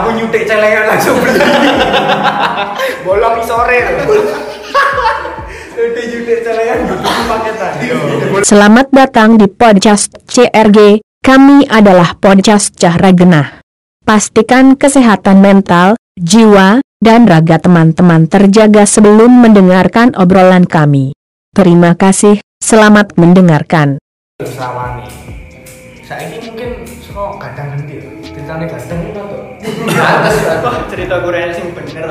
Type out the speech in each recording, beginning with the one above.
Aku nyutik celengan langsung beli. Bolong sore. Selamat datang di podcast CRG. Kami adalah podcast Cahra Genah. Pastikan kesehatan mental, jiwa, dan raga teman-teman terjaga sebelum mendengarkan obrolan kami. Terima kasih, selamat mendengarkan. Sawani. Saiki mungkin sok kadang ya? To. Pantes kok cerita Korea sing bener.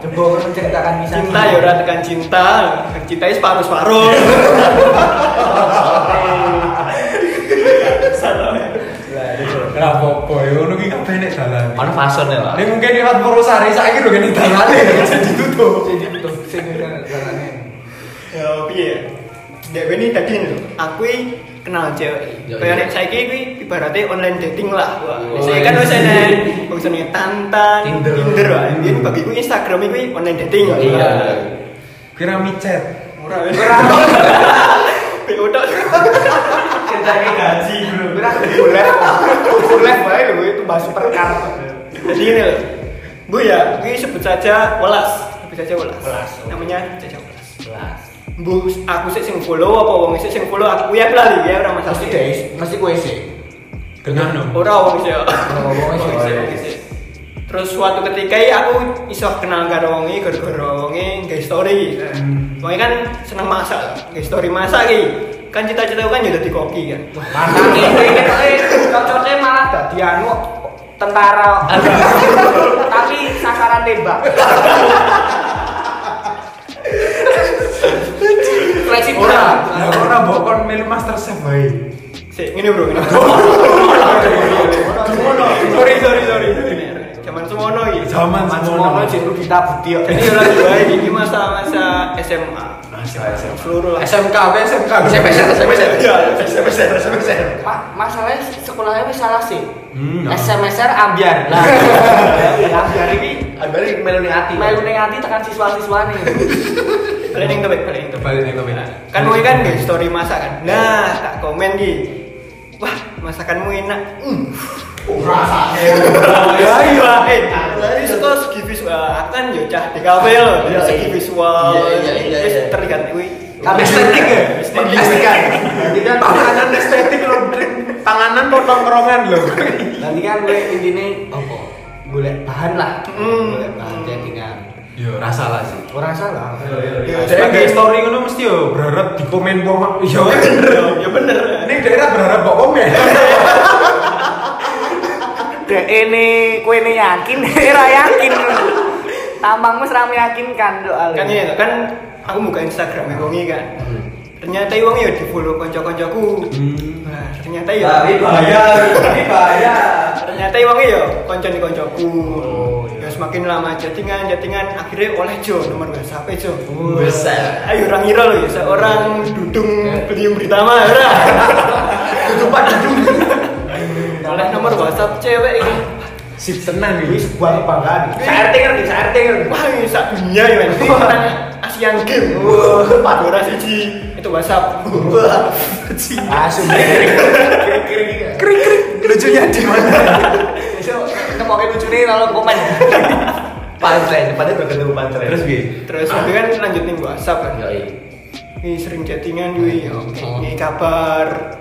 Coba menceritakan kisah Cinta ya ora tekan cinta, cinta separuh-separuh. Kenapa apa ya ngono ki kabeh nek dalan. Ono fasone lah. Ini mungkin lewat Purwosari saiki lho kene dalane jadi tutup. Jadi betul sing jalane. Ya piye? Dek ini tadi lho, aku kenal cewek. Ya, Kayak iya. nek saiki kuwi ibaratnya online dating lah. Wah, Oh, saya kan iya. wis ana maksudnya Tantan, Tinder. Tinder wah. Ini bagiku Instagram iki online dating. Iya. Kira micet. Ora ora. Udah. Ceritane gaji bro. Kira boleh. Boleh bae lho itu bahas supercar. Jadi ini loh, Bu ya, ini sebut saja Welas, sebut saja Welas. Welas, oke. Namanya saja Welas. Bu, aku sih sing follow apa wong sih sing follow aku ya lali ya orang masalah. Mesti guys, mesti kowe sih. Dengan no. Ora wong sih. Oh, wong sih. Wong sih, wong sih. Terus suatu ketika ya aku iso kenal karo wong iki gara-gara wong iki nge story. Wong iki kan seneng masak, nge story masak iki. Kan cita-cita kan ya dadi koki kan. Makane ini cocoknya malah dadi anu tentara. Tapi sasaran tembak. Fleksibel. Ora, ora mbok kon melu master chef wae. Sik, ngene bro, ngene. Sorry, sorry, sorry. Zaman semono iki. Zaman semono. Mono jeneng kita budi kok. Jadi ora dua ini masa-masa SMA. Seluruh lah. SMK, apa SMK? SMP, SMP. Iya, SMP, SMP. Ma- masalahnya sekolahnya wis salah sih. Hmm, SMSR ambiar. Lah, ambiar iki Balik melu ning ati. melu ning ati tekan siswa-siswane. Balik ning topik, balik ning topik. Balik ning topik. Kan mau kan nge story masak kan. Nah, tak komen ki. Wah, masakanmu enak. Hmm. Ya iya, eh, dari suka segi visual, kan yo cah di kafe loh, Iya, segi iya. visual, Iya, iya, wis terlihat kuwi. Kami Estetik ya? Estetik. Estetik. Tidak panganan estetik lho, Drik. Panganan kok tongkrongan lho. Nanti kan gue intine apa? Golek bahan lah. Hmm. Golek bahan chattingan. Yo, rasa lah sih. Ora salah. Ya, sebagai kayak story ngono mesti yo berharap di komen wong. Yo, ya bener. Ini daerah berharap kok komen. Dek ini kowe ini yakin, ora yakin. Tampangmu ora meyakinkan doa. kan ini kan aku buka Instagram wongi kan Hmm. ternyata wong ya di follow konco-koncoku nah, ternyata ya Nah, ini bahaya, ini bahaya. ternyata wong ya konco di koncoku Oh, ya semakin lama chattingan chattingan akhirnya oleh Jo nomor WhatsApp Jo. Besar. ayo orang ngira loh ya. Seorang dudung beliung pertama ora? Tutupan dudung. oleh nomor WhatsApp cewek ini. Sip tenan Ini. Sebuah kebanggaan. Saya RT ngerti, saya RT ngerti. wah ini sak dunia ya ini orang Asian Game wah. Ora siji itu WhatsApp. Wah. Langsung kering. Kering kering. Lucunya di mana? Besok nemoke lucune tolong komen. Pantren, depannya berketemu pantren. Terus bi. terus nanti kan lanjutin WhatsApp kan Yoi. Ini sering chattingan gue, oke. Ini kabar.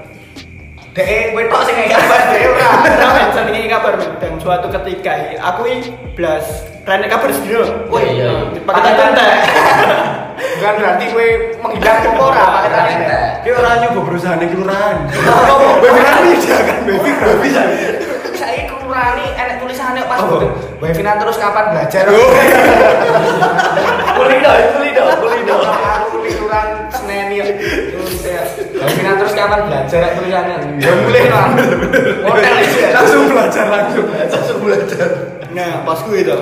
Dek, kowe tok sing ngeki kabar dek ora. Ramen, sering ini kabar. Dan suatu ketika aku ini belas rene kabar sendiri loh. Oh, iya, iya. Pakai tante. Bukan berarti kowe menghilang apa ora pakai tanda. Ki ora nyoba perusahaan ning kelurahan. Baby kan bisa kan, baby bisa. Kelurani enek tulisannya pas oh. Baby terus kapan belajar? Kulido, kulido, kulido. Aku kelurahan Senen ya. Baby terus kapan belajar tulisannya? Ya mulai lah. Model aja. Langsung belajar langsung. Langsung belajar. Nah, pas gue itu,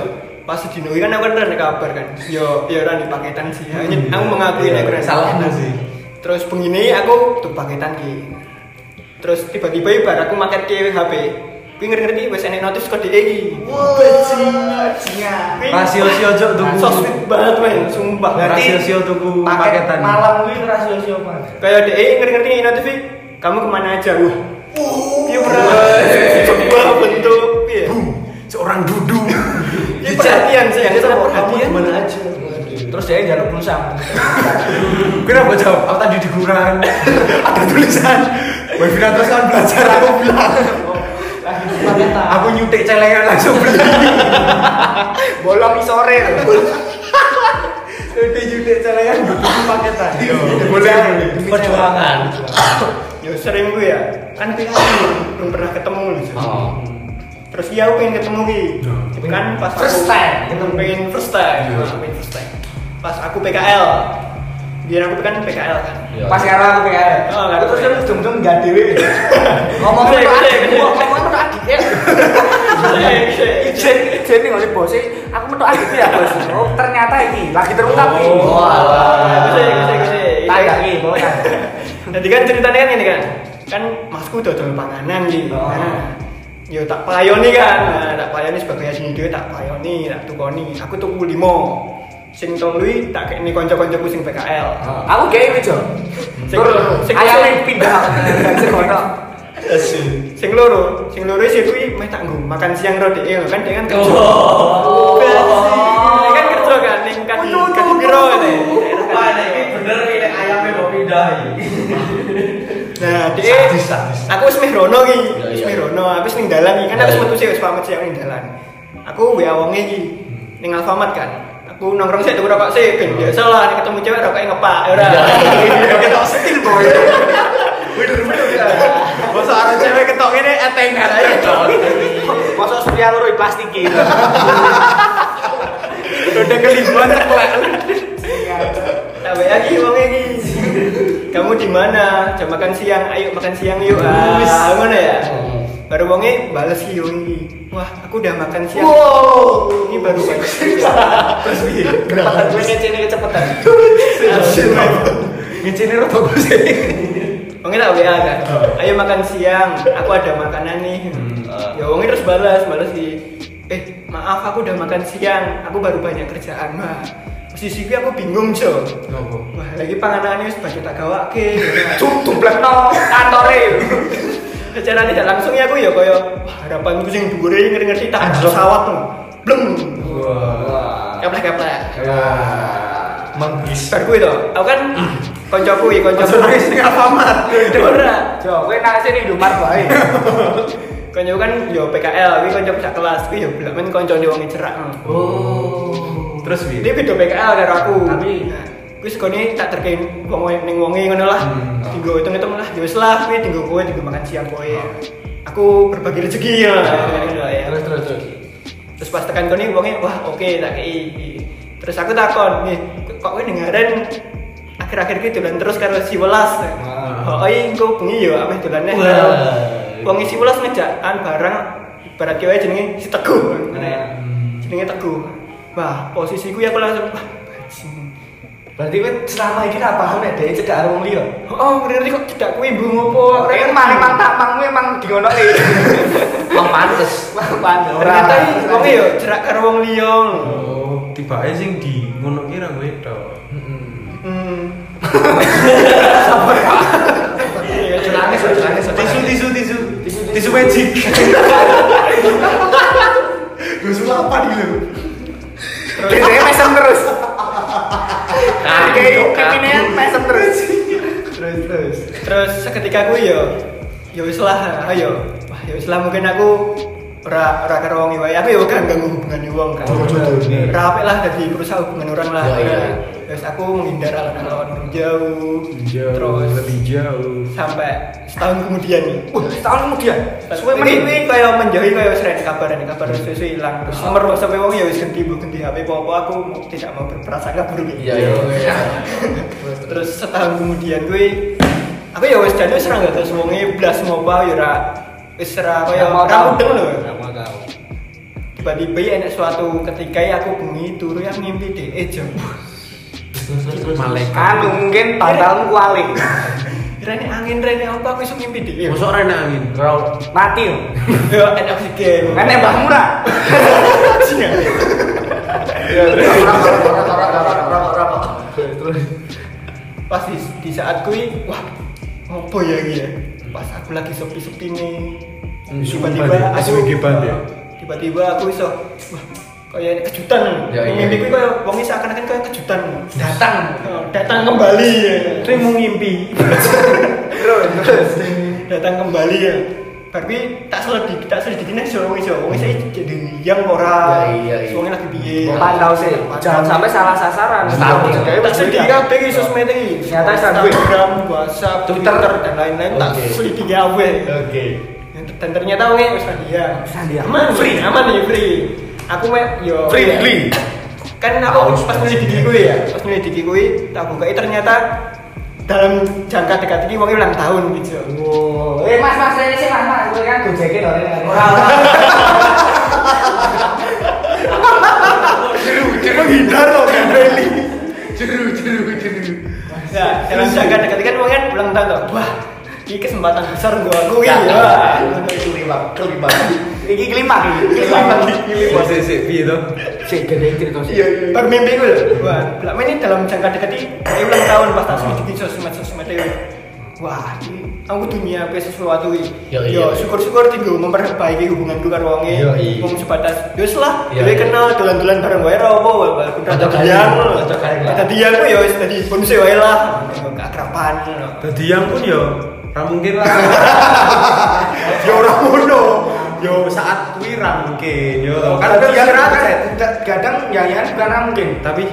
pas di Dino kan aku kan kabar kan. Yo, yo rene paketan sih. Hanya aku mengakui nek rene. Salahnya sih. Terus begini aku tuh paketan ki. Terus tiba-tiba ibar aku maket ke HP. Kuwi ngerti wis enek notif kode iki. Bajingan. Rasio-sio jok tuku. So sweet banget men, sumpah. Rasio-sio tuku paket paketan. malam kuwi rasio-sio Mas. Kayak DE ngerti-ngerti notif kamu ke mana aja? Wah. Iya bener. Coba bentuk seorang duduk. Ini perhatian sih, yang kamu perhatian. gimana aja. Terus dia jaluk pulsa. Kenapa jawab? Aku tadi di kurang. Ada tulisan. Webinar terus kan belajar aku bilang. Aku nyutik celengan langsung beli. Bolong sore. Nyutik nyutik celengan butuh paketan. Boleh boleh. Perjuangan. Ya sering gue ya, kan kita belum pernah ketemu gitu. Oh. Terus iya aku pengen ketemu ki. Kan pas First aku time. ketemu pengen first time, pengen first time. Pas aku PKL, biar aku kan PKL kan. Iya. Pas sekarang aku kayak. Oh, terus ada. kan ujung-ujung enggak dewe. Ngomong gede. ngomong ya. Ijen, ijen nih ngomong bos aku metu adik ya bos. Oh, ternyata ini lagi terungkap nih. Oh, alah. Pokoknya. Jadi kan ceritanya kan ini kan, kan masku dodol panganan gitu. Oh. Nah, yo tak payoni kan, nah, tak payoni sebagai asing dhewe tak payoni, tak tukoni. Aku tuku limo. Sing tolui tak kene kanca-kancaku sing PKL. Aku kayak gitu. Sing ayamnya sing- Sing loro, sing loro sih kuwi meh tak nggo makan siang ro dhek kan dhek kan kerja. Oh. Dhek kan kerja kan ning kaki kaki piro ngene. Ini bener ini ayamnya mau pindah. Nah, dhek aku wis meh rono ki, Iya, wis iya. meh rono, habis ning dalan ki, kan aku iya. metu sih wis pamit sih ning dalan. Aku WA wonge ki ning Alfamart kan. Aku nongkrong sih tuku rokok sih, ben biasa lah nek ketemu cewek rokoknya ngepak, ya ora. Ketok setil boy. Bener bener ada cewek ketok ini etengan aja. Masuk surya loro plastik gitu. Udah kelibuan ceklek. Tak WA ki wonge ki. Kamu di mana? Jam makan siang, ayo makan siang yuk. Ah, ngono ya. Baru wonge bales ki wong iki. Wah, aku udah makan siang. Wow. Ini baru Terus piye? Kecepatan gue ngecene kecepatan. Ngecini rata sih. Wonge tak WA kan. Ayo makan siang, aku ada makanan nih. Ya wonge terus balas, balas ki. Eh, maaf aku udah makan siang, aku baru banyak kerjaan. Wah, posisi aku bingung, Jo. Wah, lagi panganannya baju tak gawake. Cuk, tumplekno kantore. Secara tidak langsung ya aku ya wah harapanku sing dhuwure ngerti-ngerti tak ada pesawat tuh. Bleng. Wah. Keplek-keplek. Menggis. Bar kuwi to. Aku kan koncoku iki koncoku. Masa nangis ning Alfamart. Ora. Jo, kowe nang sini Indomaret wae. Koncoku kan yo PKL, kuwi koncoku sak kelas, kuwi yo belak men koncone wong cerak. Oh. Terus Ini Wi. beda PKL karo aku. Tapi- Nah, kuwi sekone tak terkain wong ning wonge ngono lah. Hmm. Tinggo hitung-hitung lah, ya wis lah kuwi tinggo kowe tinggo makan siang kowe. Aku berbagi rezeki ya. ya. Terus terus terus. Terus pas tekan kene wonge wah oke tak kei. Terus aku takon, nih kok kowe dengaren akhir-akhir ki dolan terus karo si Welas. Oh, iya, engko bengi yo ameh dolane Wah. karo wong si Welas ngejakan barang ibarat kowe jenenge si Teguh. Ngene. Jenenge Teguh. Wah, posisiku ya aku langsung wah bajing. Berarti kowe selama iki ra paham nek dhek cedak karo wong liya. Oh, ngerti kok cedak kuwi mbu ngopo? Kowe kan mari mantap mangmu emang di ngono iki. Wong pantes. Wah, pantes. Ternyata iki wonge yo cerak karo wong liya. Oh, tiba aja sing di ngono kira wedok. Hmm. Tisu tisu tisu. Tisu magic. Gue sulapan gitu. Dia mesem terus. Kayak kepine mesem terus. terus terus terus seketika aku yo yo wis lah ayo wah yo wis lah mungkin aku ora ora karo wong wae aku yo kan ganggu hubungan wong kan Oh, ora apik lah dadi berusaha hubungan orang lah Ya, iya. terus aku menghindar alon-alon jauh terus lebih jauh. sampai setahun kemudian nih Wah, setahun kemudian. Suwe menit kuwi kaya menjauhi kaya wis rene kabar rene kabar wis wis ilang terus nomor WhatsApp wong ya wis ganti mbok ganti HP apa aku tidak mau berprasangka buruk Iya, iya. terus setahun kemudian gue aku ya wis jadi wis ora nggak terus wonge blas ngopo ya ora wis ora kaya tahu. mudeng lho. Tiba-tiba ya enak suatu ketika ya aku bengi turu yang mimpi deh jam Malaikat. Anu mungkin tanggalmu kuali. Rene angin rene apa aku iso mimpi deh Masuk rena angin. Bro, mati yo. ya enak oksigen Kan Mbah Murah. pas di, di saat kui wah apa ya iki ya pas aku lagi sepi-sepi nih Hmm, tiba-tiba aku ya? Tiba-tiba aku iso wah kayak kejutan Ya, iya. mimpi gue kayak wong iso akan-akan kayak kejutan Datang. Oh, datang kembali ya Itu mau ngimpi. Terus terus. datang kembali ya tapi tak selidiki tak selidiki nih so wong iso wong iso jadi yang ora Ya, iya, iya. lagi piye Pantau sih. Jangan sampai salah sasaran. Tahu. tak selidiki kabeh iki sosmed iki Ternyata Instagram. Instagram WhatsApp Twitter. Dan lain-lain tak selidiki kabeh Oke. Dan ternyata wongnya wis dia Australia. aman free aman nih free aku me yo Free, ya. free. kan aku pas nyelidiki gue ya pas nyelidiki gue tak buka ternyata dalam jangka dekat ini wongnya ulang tahun gitu Wow. Eh mas mas ini sih mas mas. Gue kan gojekin loh ini. Jeru, jeru menghindar loh kan Rally. Jeru, jeru, jeru. Ya, dalam jangka dekat ini kan wongnya ulang tahun tuh. Wah, ini kesempatan besar gua aku Ya, ya. kelima, kelima. Iki kelima iki. Kelima, kelima. Sih, sih, piye tuh? Sik gede cerita sih. Iya, iya. Baru mimpi gue loh. Wah, ini dalam jangka dekat ini ulang tahun pas tak selidiki sosmed sosmed itu. Wah, ini aku dunia apa sesuatu ini. Ya, iya. Yo, syukur-syukur tinggal memperbaiki hubunganku karo wonge. Ya, iya. Wong sebatas, wis lah, Ya, dhewe iya. kenal dolan-dolan bareng wae ra apa, walaupun Ada ada kali, diang. ada kali lah. Ada diang ku ya wis dadi bonus wae lah. Keakraban. Yang pun yo ra mungkin lah. Ya ora ngono. Yo saat kuwi ra mungkin yo. Kan Kan dia dia kan kan tidak kadang nyanyian bukan mungkin. tapi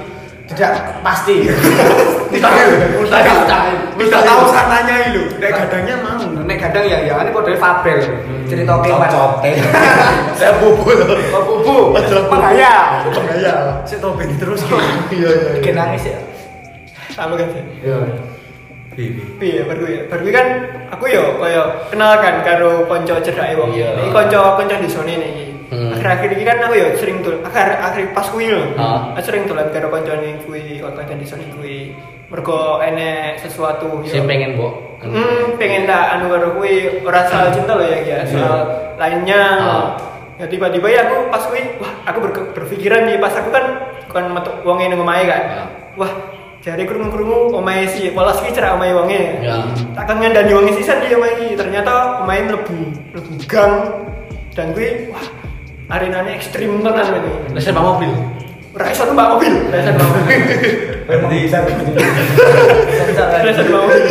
Tidak pasti. tidak Mustahil. tidak tahu sananya itu. Nek gadangnya mau. Nek kadang ya ya ini kode Fabel. Cerita kewan. Cocote. Saya bubul. Oh, bubu. Menghayal. Menghayal. Saya topeng terus. Iya iya. Bikin nangis ya. Sama kan. Iya. Piye? Piye baru ya. Baru kan aku yo kaya kenal kan karo kanca cedhake wong. Iya. Iki kanca kanca di sone iki. Hmm. Akhir-akhir iki kan aku yo sering tul akhir akhir pas kuwi lho. Aku sering dolan karo kancane kuwi, kanca di sone kuwi. Mergo enek sesuatu yo. Saya pengen, Mbok. Hmm, pengen tak anu karo kuwi ora soal cinta loh ya ya, soal lainnya. Ya tiba-tiba ya aku pas kuwi wah aku ber- berpikiran nih pas aku kan kan metu wong nang omahe kan. Ya. Wah, jare krungu-krungu omahe si polos ki cerak omahe wonge. Ya. Tak kan ngandani wonge sisan di omahe iki. Ternyata omahe mlebu mlebu gang dan kuwi wah arenanya ekstrim tenan ini. Lah saya mobil. Ora iso numpak mobil, ora iso numpak mobil. Berarti bisa. Ora iso numpak mobil.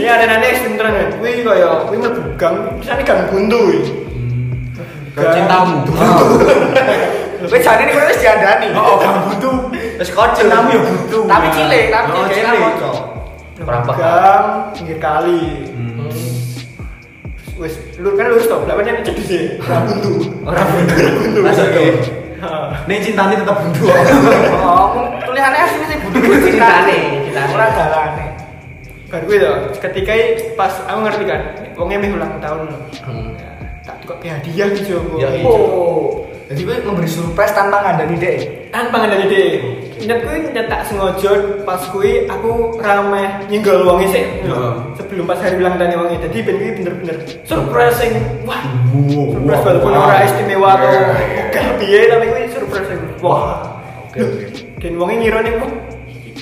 Iya arenanya ekstrim tenan. Kuwi kaya kuwi mlebu gang, pisane gang buntu kuwi. Cintamu. Kowe jane ini kowe wis diandani. Oh, kamu butuh. Wis kocil. Cintamu ya butuh. Tapi cilik, tapi Oh, cilik. kocok. Perampok. Gang pinggir kali. Hmm. Wis lur kan lurus to, belakangnya nek cedhis e. Ora buntu. Ora buntu. Masuk ke. Ha. Nih cintanya tetap buntu. Oh, tulisannya asli sih butuh cintane, cintane. Ora dalane. Baru gue tuh, ketika pas aku ngerti kan, wongnya meh ulang tahun loh. Hmm. Ya, tak tukok kayak hadiah gitu. Ya, iya. Oh. Jadi kowe memberi surprise tanpa ngandani dek. Tanpa ngandani deh. Ingat gue ingat tak sengaja pas gue aku ramai nyenggol wongnya sih. Sebelum pas hari ulang tahun wongnya. Jadi ben gue bener-bener surprising. Wah, surprise walaupun wow. ora istimewa atau gak piye tapi gue surprising. Wah. Oke, oke. Dan wongnya ngira nih, wah,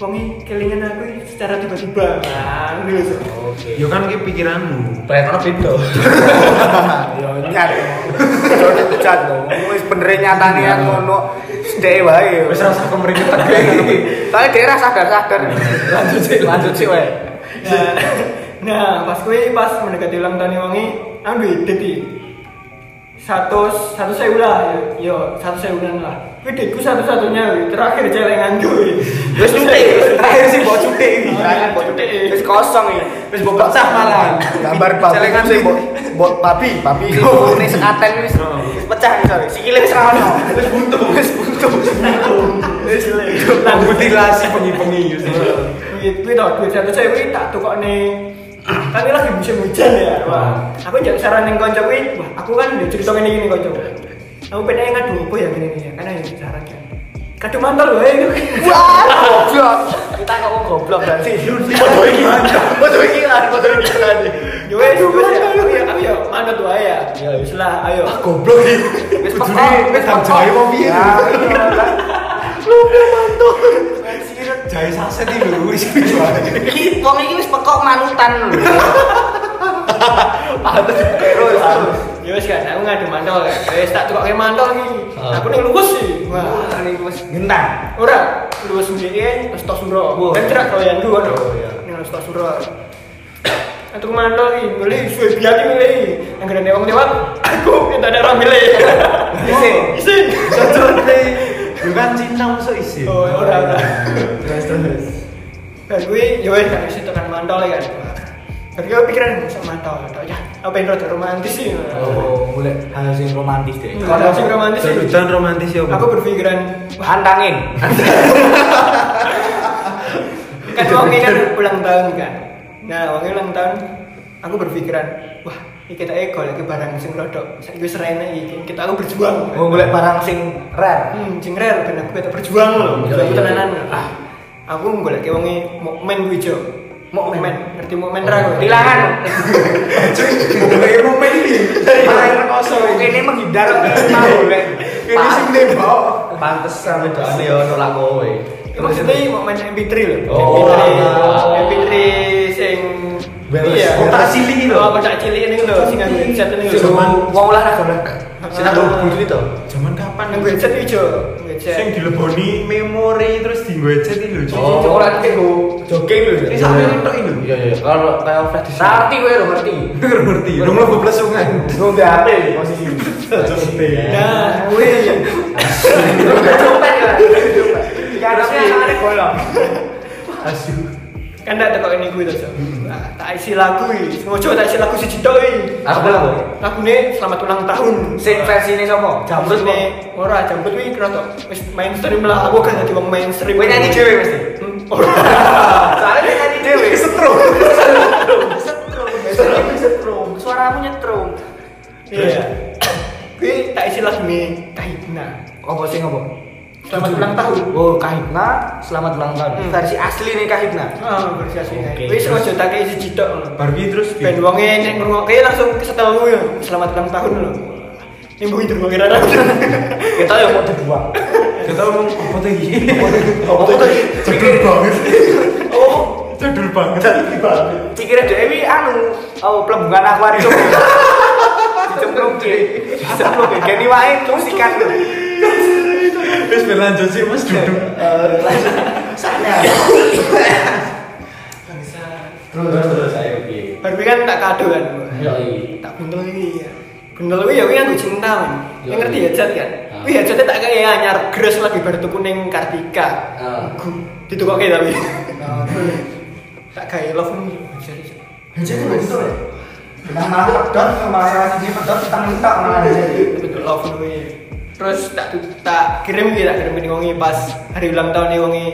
wongnya kelingan aku secara tiba-tiba. Nah, ini loh. Oke. Yo kan ki pikiranmu. Plan beda. Yo nyat. Coba dipecat lho. Wis bener nyatane kan ngono. Dek wae. Wis rasa kemeringet Tapi dia rasa sadar-sadar. Lanjut sih, lanjut sih wae. Nah, nah pas gue pas mendekati ulang tahun wangi, aku duit deti satu satu saya lah, yo, yo satu saya lah. Gue duitku satu satunya, gue. terakhir celengan gue. Wis cutik, terakhir sih mbok cutik iki. Terakhir mbok. Wis kosong iki. Wis mbok pecah malah. Gambar babi Celengan sih mbok mbok babi, babi ini sekaten wis wis pecah iki sorry. Sikile wis ra ono. Wis buntu, wis buntu. Wis Mutilasi pengi-pengi. Duit gue tau duit satu saya gue tak tukok nih. Kan ini lagi musim hujan ya. Wah, aku jadi saran yang konco gue. Wah, aku kan cerita ini gini konco. Aku pengen ngadu apa ya gini gini ya. Karena yang saran kan. Kado mantel loh ya. Wah, goblok. Kita kok goblok berarti. Foto iki. Foto iki lah, foto iki lah. Yo wes, wes ya. Aku ya, aku ya manut wae ya. Ya wis lah, ayo. Goblok iki. Wis Kudune pekok, wis tak jahe mau piye? Ya, iya lah. Jahe saset iki lho wis wong iki wis pekok manutan lho. Terus terus. Ya wis kan, aku ngadu mantol kan. Wis tak tukokke mantol iki. Ah. Aku ning luwes sih. Wah, Wah, ini wis gentang. ora luwes sendiri terus tos suro. Kan cerak kalian dua dong. Oh, iya. Ning tos suro. Aku mantol iki, milih suwe biati milih. Yang gede wong lewat, aku minta ada orang milih. Isi. Isi. Cocok deh. Bukan cinta masuk isi. Oh, ora ora. Terus terus. Dan gue, ya wes kan situ kan mantol ya kan. Tapi gue pikiran bisa mantol, tau ya. Apa yang rada romantis sih? Oh, mulai hal sing romantis deh. Kalau sing romantis sih. Romantis ya. Aku berpikiran, Antangin. kan wongnya kan ulang tahun kan. Nah, wongnya ulang tahun, aku berpikiran, wah ini kita ego lagi barang sing rodok. Saya gue serena iki, kita aku berjuang. Oh, mulai barang sing rare. Hmm, sing rare ben aku kita berjuang loh. Iya, iya. tenanan. Ah, aku golek wonge mukmin kuwi jo. Mukmin, ngerti mukmin ra kowe? Tilangan. Kayak momen ini. Main kosong. Ini menghindar mau lek. Ini sing nembak. Pantesan wedokane yo nolak kowe. Maksudnya mau main MP3 loh. Oh. MP3, MP3 sing iya. Kotak cilik itu. Oh, cilik ini loh, sing nganggo headset ini loh. Zaman- Wong olahraga olahraga. Sing aku bulu itu. Zaman kapan? Nganggo headset iki jo, headset. Sing dileboni memori terus di headset itu lho. Oh. Cok ora kayak go jogging lho. Ini sampe ngetok itu. Iya iya. Kalau kayak Freddy Ngerti kowe lho ngerti. Ngerti. Rong lo belas sungai. Ngombe HP posisi. Nah, kuwi Dompet ya. Harusnya sangat golong. Asu. Kan ndak tekok ini Jo. Nah, tak isi lagu iki. Ngojo tak isi lagu siji tok iki. Apa lagu? Lagune selamat ulang tahun. Sing versi ini sopo? Jamrut kok. ini ora jambut kuwi kira wis mainstream lah. Aku kan wong mainstream. Kowe nyanyi mesti. Hmm, Ora. Soalnya dia nyanyi dhewe. Setrum. Setrum. Setrum. Suaramu nyetrum. Iya. Kuwi tak isi lagu nih Kahitna. Apa sing apa? Selamat ulang tahun. Oh, Kahitna, selamat ulang tahun. Hmm. Versi asli nih Kahitna. Ah, versi asli. Wis ojo tak isi ngono. Barbie terus. Ben wonge nek ngrungokke langsung kesetel kuwi ya. Selamat ulang tahun lho. Ibu itu ngrungokke ra. Kita yang mau dibuang. Kita ngomong apa tuh ini? Apa tuh? Cedul banget. Oh, Cedul banget. pikirnya Dewi anu, oh pelembungan akuarium. Dicemplung ki. Dicemplung ki. Gini wae terus ikan. Terus berlanjut sih mas duduk. Sana. Terus terus ayo piye. Barbie kan tak kado kan. Yo iki. Tak buntel iki ya. Buntel kuwi ya kuwi nganggo cinta men. Yo, Yang ngerti iya. headset kan. Kuwi headsetnya tak kayak anyar gres lagi baru tuku ning Kartika. Ditukokke tapi. Tak kayak love me. Jadi Jadi betul ya. Kita mau pedot, masalah ini pedot kita minta malah jadi. bentuk love me. Terus tak tak kirim ki tak kirim ke wongi pas hari ulang tahun nih wongi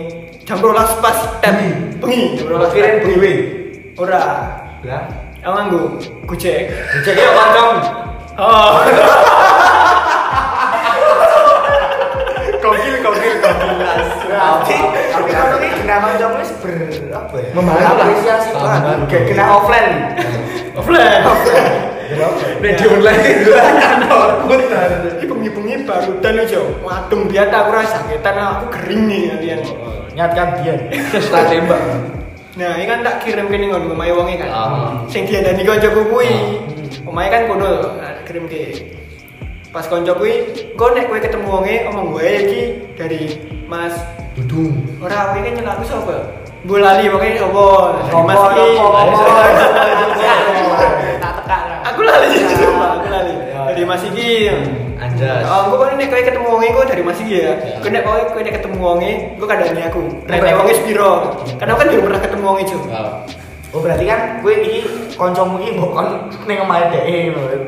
jam 12 pas tap bengi jam 12 Kirim tap. dewe. Ora. Lah, Aku nganggo Gojek. jadi ya kancam. Oh. Kokil kokil. Tapi tapi kalau ini kena kancam wis ber apa ya? Membantu lah. Apresiasi banget. Kayak kena offline. Offline. Nek di online itu kan korban. Iki bengi-bengi baru dan aja. Wadung biar aku rasa sakitan aku gering nih kalian. Nyatkan dia. Tak tembak. Nah, ini kan tak kirim ke ngono omahe wonge kan. Ah. Sing diandani kancaku kuwi. Omahe kan kono nah, kirim ke. Pas kanca kuwi, engko nek kowe ketemu wonge omong wae iki dari Mas Dudung. ora kowe kan nyela aku sapa? Mbok lali pokoke? Dari Mas iki. Lali, lali. Dari Mas iki. Anjas. Oh, gue nek kowe ketemu wonge gue dari Mas iki ya. Kowe kowe nek ketemu wonge, gue kadani aku. Nek wonge spiro. Karena kan belum pernah ketemu wonge, Cuk. Oh. Oh berarti kan gue ini koncomu ini bukan nih kemarin deh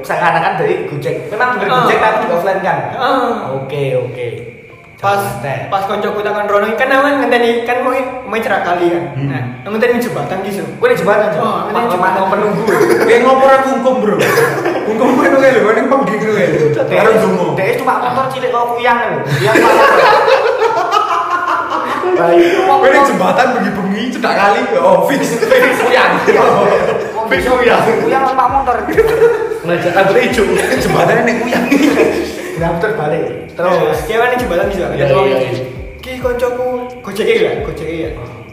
sekarang kan dari Gojek memang bener Ah. Gojek tapi offline kan Ah. oke oke Pas Santai. pas koncoku takon rono kan awan ngenteni kan kowe main cerak kali kan. Hmm. Nah, ngenteni jembatan gitu. gue di jembatan Oh, ini cuma jembatan. mau penunggu Kayak ngopor aku hukum bro. Hukum gue kayak lu, ini kok gitu lu. Harus dungo. dia cuma motor cilik kau kuyang pak Baik, Gue di jembatan bengi-bengi cedak kali ya office. kuyang Fix kuyang. kuyang pak motor Ngajak kabel ijo. Jembatannya nek kuyang. Kenapa terbalik Terus dia kan di jembatan bisa. Iya, iya, iya. Ki koncoku gojek ya, gojek ya.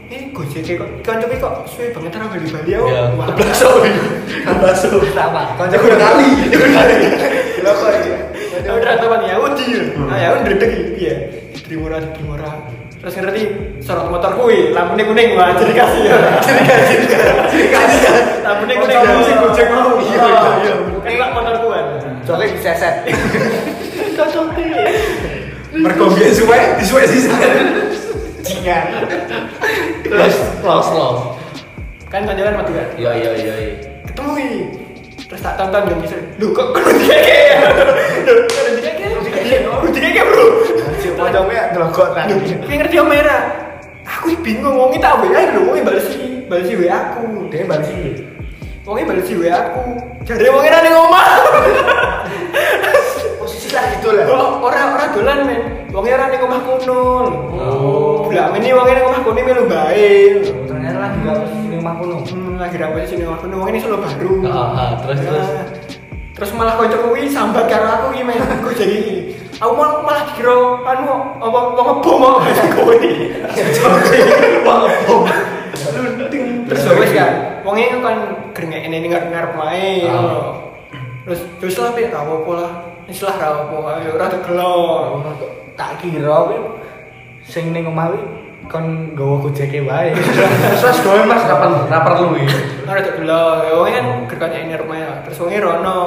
Eh, gojek kok kanca kok suwe banget ra bali Bali aku. Ya, Wah, bakso. Bakso. Sama. Kanca udah kali. Lho kok iki? Aku udah teman Yahudi. Ah ya udah dek iya. Diterima ora diterima ora. Terus ngerti sorot motor kuwi, lampunya kuning wah jadi kasih ya. Jadi kasih. Jadi kasih. Lampunya kuning. Kancamu sing Gojek mau. Iya iya. Kayak motor kuwi. Soalnya diseset. Cocoknya. Mergo biyen suwe, disuwe sisa. Jingan. Terus los los. Kan kancanan mati kan. Iya iya iya. ketemu nih terus tak tonton gak bisa lu kok kudu ya kudu dikeke kudu dikeke bro Pocongnya ngelokot Duh, tadi. kayak ngerti om merah aku bingung ngomongin tak WA lho ngomongin balas si balas si WA aku Dia balik sini. ngomongin balas si WA aku jadi ngomongin ada ngomong lah gitu lah. Oh, orang orang dolan men? Ngomongin ada ngomong kuno. Oh. bulan ini ngomongin ngomong kuno melu baik Ternyata lagi gak di rumah kuno. hmm, lagi rapor sini ngomong kuno. Ngomongin solo baru. Ah, ah, terus, terus? Nah, terus malah kocok kuwi sambat karo aku iki men. Aku jadi aku mal- malah dikira anu apa apa ngebom apa kowe iki. Terus ya wis kan wong iki kan grengek ini ngarep ngarep main Ah. terus terus lah pik apa-apa lah wis lah gak apa-apa. Ayo ora tegelo Tak kira kuwi sing ning omah kuwi kon nggawa gojeke wae. Terus gawe Mas kapan ra perlu iki. ora tegelo wong kan gerkane ini rumah ya. Terus wong rono.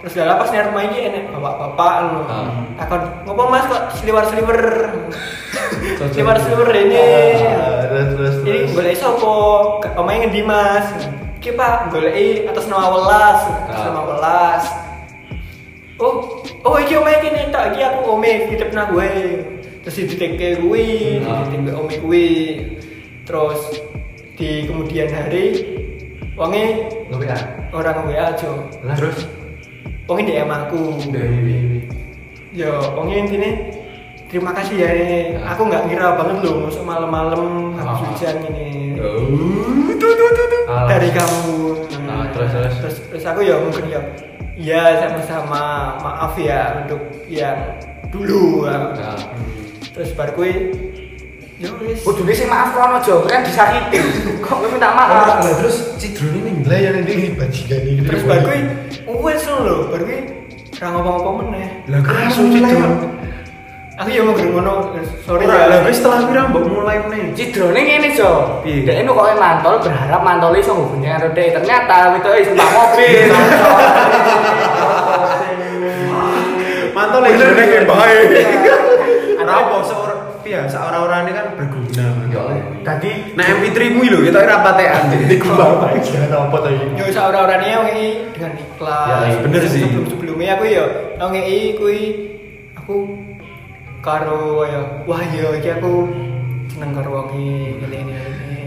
Terus dalam pas nih rumah ini enek bapak-bapak anu Ah. takon ngopo mas kok seliwer seliwer seliwer seliwer ini. Terus. boleh sopo omanya ngendi mas? Ki pak boleh atas nama welas. Atas Ah. nama welas oh oh iki omanya kene tak iki aku ome titip nang gue terus dititipke kuwi Ah. dititipke ome kuwi terus di kemudian hari wonge Ngopi ah. orang WA aja Lah terus wonge DM aku ya wonge intine terima kasih ya ini Ah. aku nggak ngira banget loh masuk malam-malam habis Ah. hujan ini Oh, tuh tuh tuh tuh. Hmm. dari kamu Ah, terus. terus terus aku ya mungkin ya ya sama-sama maaf ya untuk yang dulu. Nah, terus baru gue ya wis Kudune sing maaf kono aja, kan disakitin. Kok kowe minta maaf? Lah terus Cidron ini ngelayan ini bajingan ini. terus baru gue wes lho baru gue ra ngomong-ngomong meneh Lah kok Langsung mulai? Aku ya mau ngomong ngono sorry Ora, ya lah setelah pira mbok mulai meneh. Cidrone ngene, Jo. Piye? Dek ini kok mantol berharap mantol iso hubungi karo dek. Ternyata itu wis numpak mobil. Mantap lagi jane kayak bae. Ana apa seorang piye seorang-orangnya kan berguna. Tadi Nah MP3 mu lho kita ora patekan. Di kembang bae jangan apa to iki. Ya wis ora-orane yang dengan ikhlas. Ya, iya, bener sih. Sebelum sebelumnya aku ya ngei kuwi aku karo ya wah ya iki aku seneng karo wong iki ngene ngene ngene.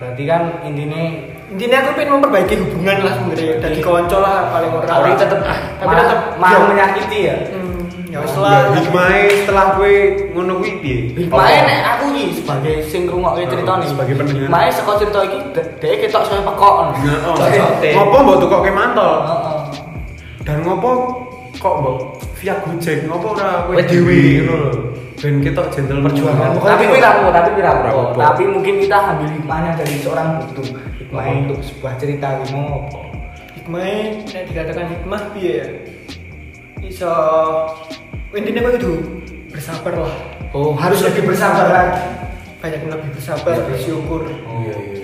berarti kan intine Intinya aku pengen memperbaiki hubungan lah sebenarnya dari konco lah paling ora. tapi tetep tapi tetep mau ya, menyakiti ya. Hmm, ya wis Lah hikmahe setelah kowe ngono kuwi piye? Hikmahe nek aku iki sebagai sing ngrungokke cerita nih. Sebagai pendengar. Hikmahe saka cerita iki dhek ketok saya pekok. Nah, oh. Cocote. Ngopo mbok tukoke mantol? Kok mbok via Gojek ngopo ora kowe Kowe dhewe ngono lho. Ben ketok jentel perjuangan tapi kuwi rapo tapi Ora apa-apa. tapi mungkin kita ambil hikmahnya dari seorang butuh hikmahnya untuk sebuah cerita mau apa Hikmah nek dikatakan hikmah piye ya? Iso intinya aku itu bersabar lah. oh harus lebih bersabar lagi Banyak yang lebih bersabar, bersyukur. Oh iya iya.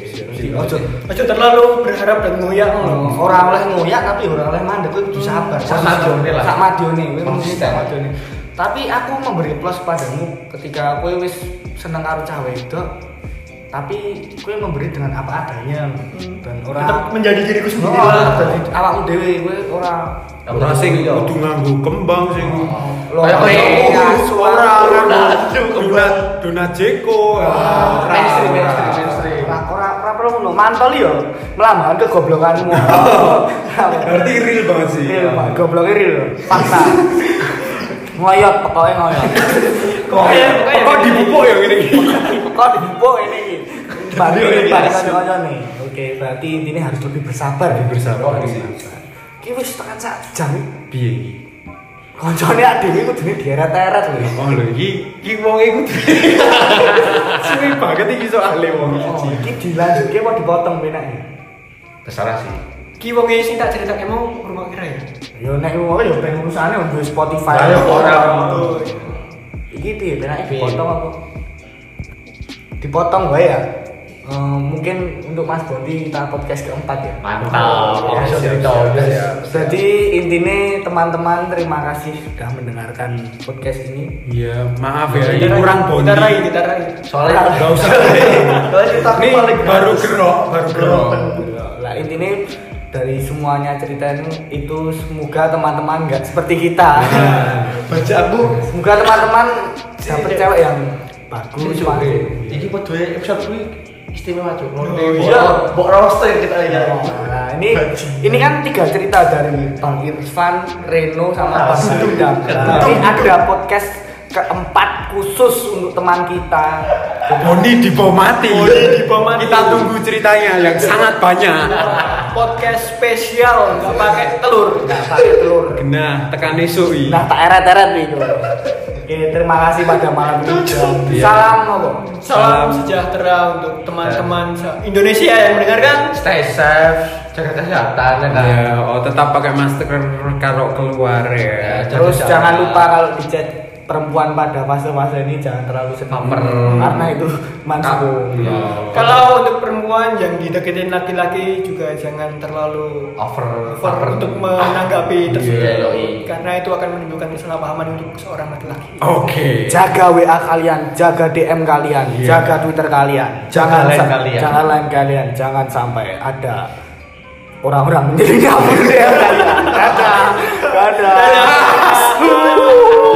Jadi, ojo. Ojo terlalu berharap dan ngoyak loh. orang oleh ngoyak tapi orang oleh mandek kuwi kudu sabar. Sak madione lah. sak madione kuwi mesti sak madione tapi aku memberi plus padamu ketika kowe wis seneng karo cah wedok tapi kowe memberi dengan apa adanya. Dan Tetap orang menjadi diriku sendiri. Oh, lah. jadi awakmu dhewe kowe ora Ora sing kudu nganggo kembang sing Lope, asu, ora donat, donat donat Jeko. ora. mainstream mainstream. Mainstream. Ora ora perlu ngono mantol yo melambangkan kegoblokanmu Berarti real banget sih. real Pak. gobloknya real fakta ngoyot pokoknya ngoyot Pokoknya pokoknya Kok dibupuk ya ngene iki? kok dibuk ini iki balik Iya, iya, balik iya. kanca nih oke berarti intinya harus lebih bersabar Lebih bersabar bersabar. Ki wis tekan sak jam Piye iki? Koncone adewe kudune dieret-eret lho. Oh lho iki iki wong iku suwi banget iki soalnya wong Oh, iki. iki dilanjutke apa dipotong penak ya? Terserah sih. Ki wong e sing tak ceritake mau rumah kira ya. Yo nek ngono ya ben urusane on Spotify. Ya ora. Iya. Iki piye penak Piye? dipotong apa? Dipotong wae ya. Mungkin untuk Mas Bondi kita podcast keempat ya. Mantap. Ya, Bisa siap, Ya. Jadi intinya teman-teman terima kasih sudah mendengarkan podcast ini. Iya, maaf ya, ini Kita kurang bondi. Kita rai, kita rai. Soalnya Enggak usah. Soalnya cerita Ini baru gerok, baru gerok. Lah intinya dari semuanya cerita ini itu semoga teman-teman nggak seperti kita. Baca aku. semoga teman-teman dapet cewek yang bagus. Iki podhe episode kuwi istimewa cuk. Oh, iya. Mbok roster kita ya. Nah, ini ini kan tiga cerita dari Bang Irfan, Reno sama Bang Dudang. Nah, ini ada podcast keempat khusus untuk teman kita. Bondi di bawah mati. Bondi di bawah mati. Kita tunggu ceritanya yang sangat banyak. Podcast spesial nggak pakai telur. Nggak pakai telur. Nah, tekan iki. Nah, tak eret-eret itu. Oke, terima kasih pada malam ini. Iya. Salam apa? Salam sejahtera untuk teman-teman se- Indonesia yang mendengarkan. Stay safe, jaga kesehatan ya kan. Ya, oh tetap pakai masker kalau keluar ya. Ya, Terus Jangan- jangan lupa kalau di chat perempuan pada fase-fase ini jangan terlalu sedih Baper. karena itu mansum. Ya. Kalau untuk perempuan yang dideketin laki-laki juga jangan terlalu Over, over untuk menanggapi tersebut Iya, yoi. karena itu akan menimbulkan kesalahpahaman untuk seorang laki-laki. Oke. Jaga WA kalian, jaga DM kalian, Iya. jaga Twitter kalian. Jaga line sa- kalian. Jangan lain kalian, jangan sampai ada orang-orang menjadi kabur DM kalian. Dadah. Dadah. Dadah.